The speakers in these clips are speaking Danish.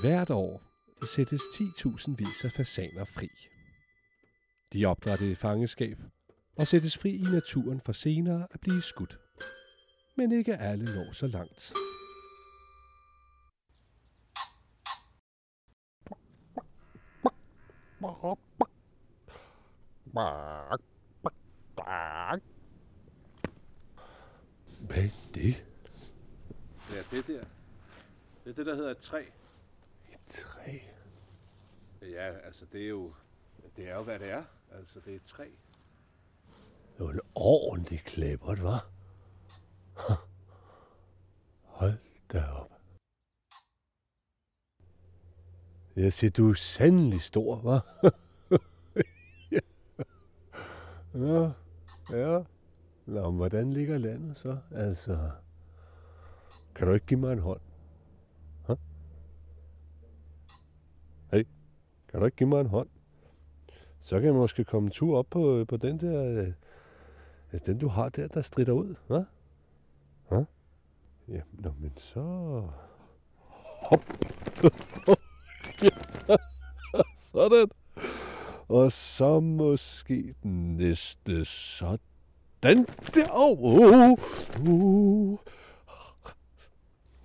Hvert år sættes 10.000 vis af fasaner fri. De er opdrættet i fangeskab og sættes fri i naturen for senere at blive skudt. Men ikke alle når så langt. Hvad er det? Ja, det der. Det er det, der hedder et træ. Træ. Ja, altså det er jo, det er jo, hvad det er. Altså det er et træ. Det var en ordentlig klæbert, var. Hold da op. Jeg siger, du er sandelig stor, hva'? ja. ja. Nå, men hvordan ligger landet så? Altså, kan du ikke give mig en hånd? Huh? Hey, kan du ikke give mig en hånd? Så kan jeg måske komme en tur op på, øh, på den der, øh, øh, den du har der, der strider ud, hva'? Hva? Ja, nå, men så... Hop! ja, sådan. Og så måske den næste sådan der. Oh, oh, oh.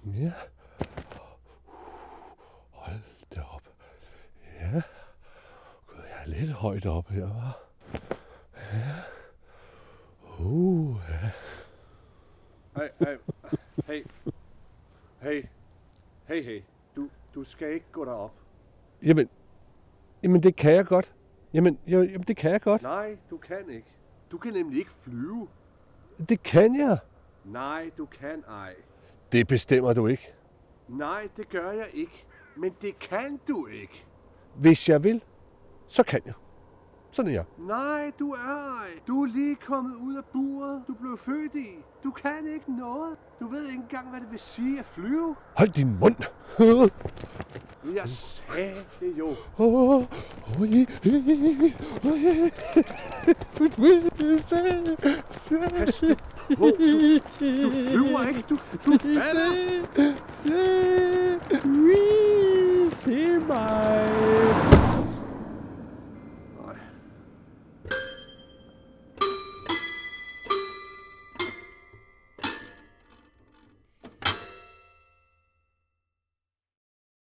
Ja. Hold da op. Ja. Gud, jeg er lidt højt op her, hva'? Ja. Uh, ja. Hey, hey, hey, hey, hey, hey. Du, du skal ikke gå derop. Jamen, jamen det kan jeg godt. Jamen, jo, jamen det kan jeg godt. Nej, du kan ikke. Du kan nemlig ikke flyve. Det kan jeg. Nej, du kan ej. Det bestemmer du ikke. Nej, det gør jeg ikke. Men det kan du ikke. Hvis jeg vil, så kan jeg. Sådan er jeg. Nej, du er ej. Du er lige kommet ud af buret, du blev født i. Du kan ikke noget. Du ved ikke engang, hvad det vil sige at flyve. Hold din mund. Jeg sagde det jo. Pas nu på. Du, du flyver ikke. Du, du falder.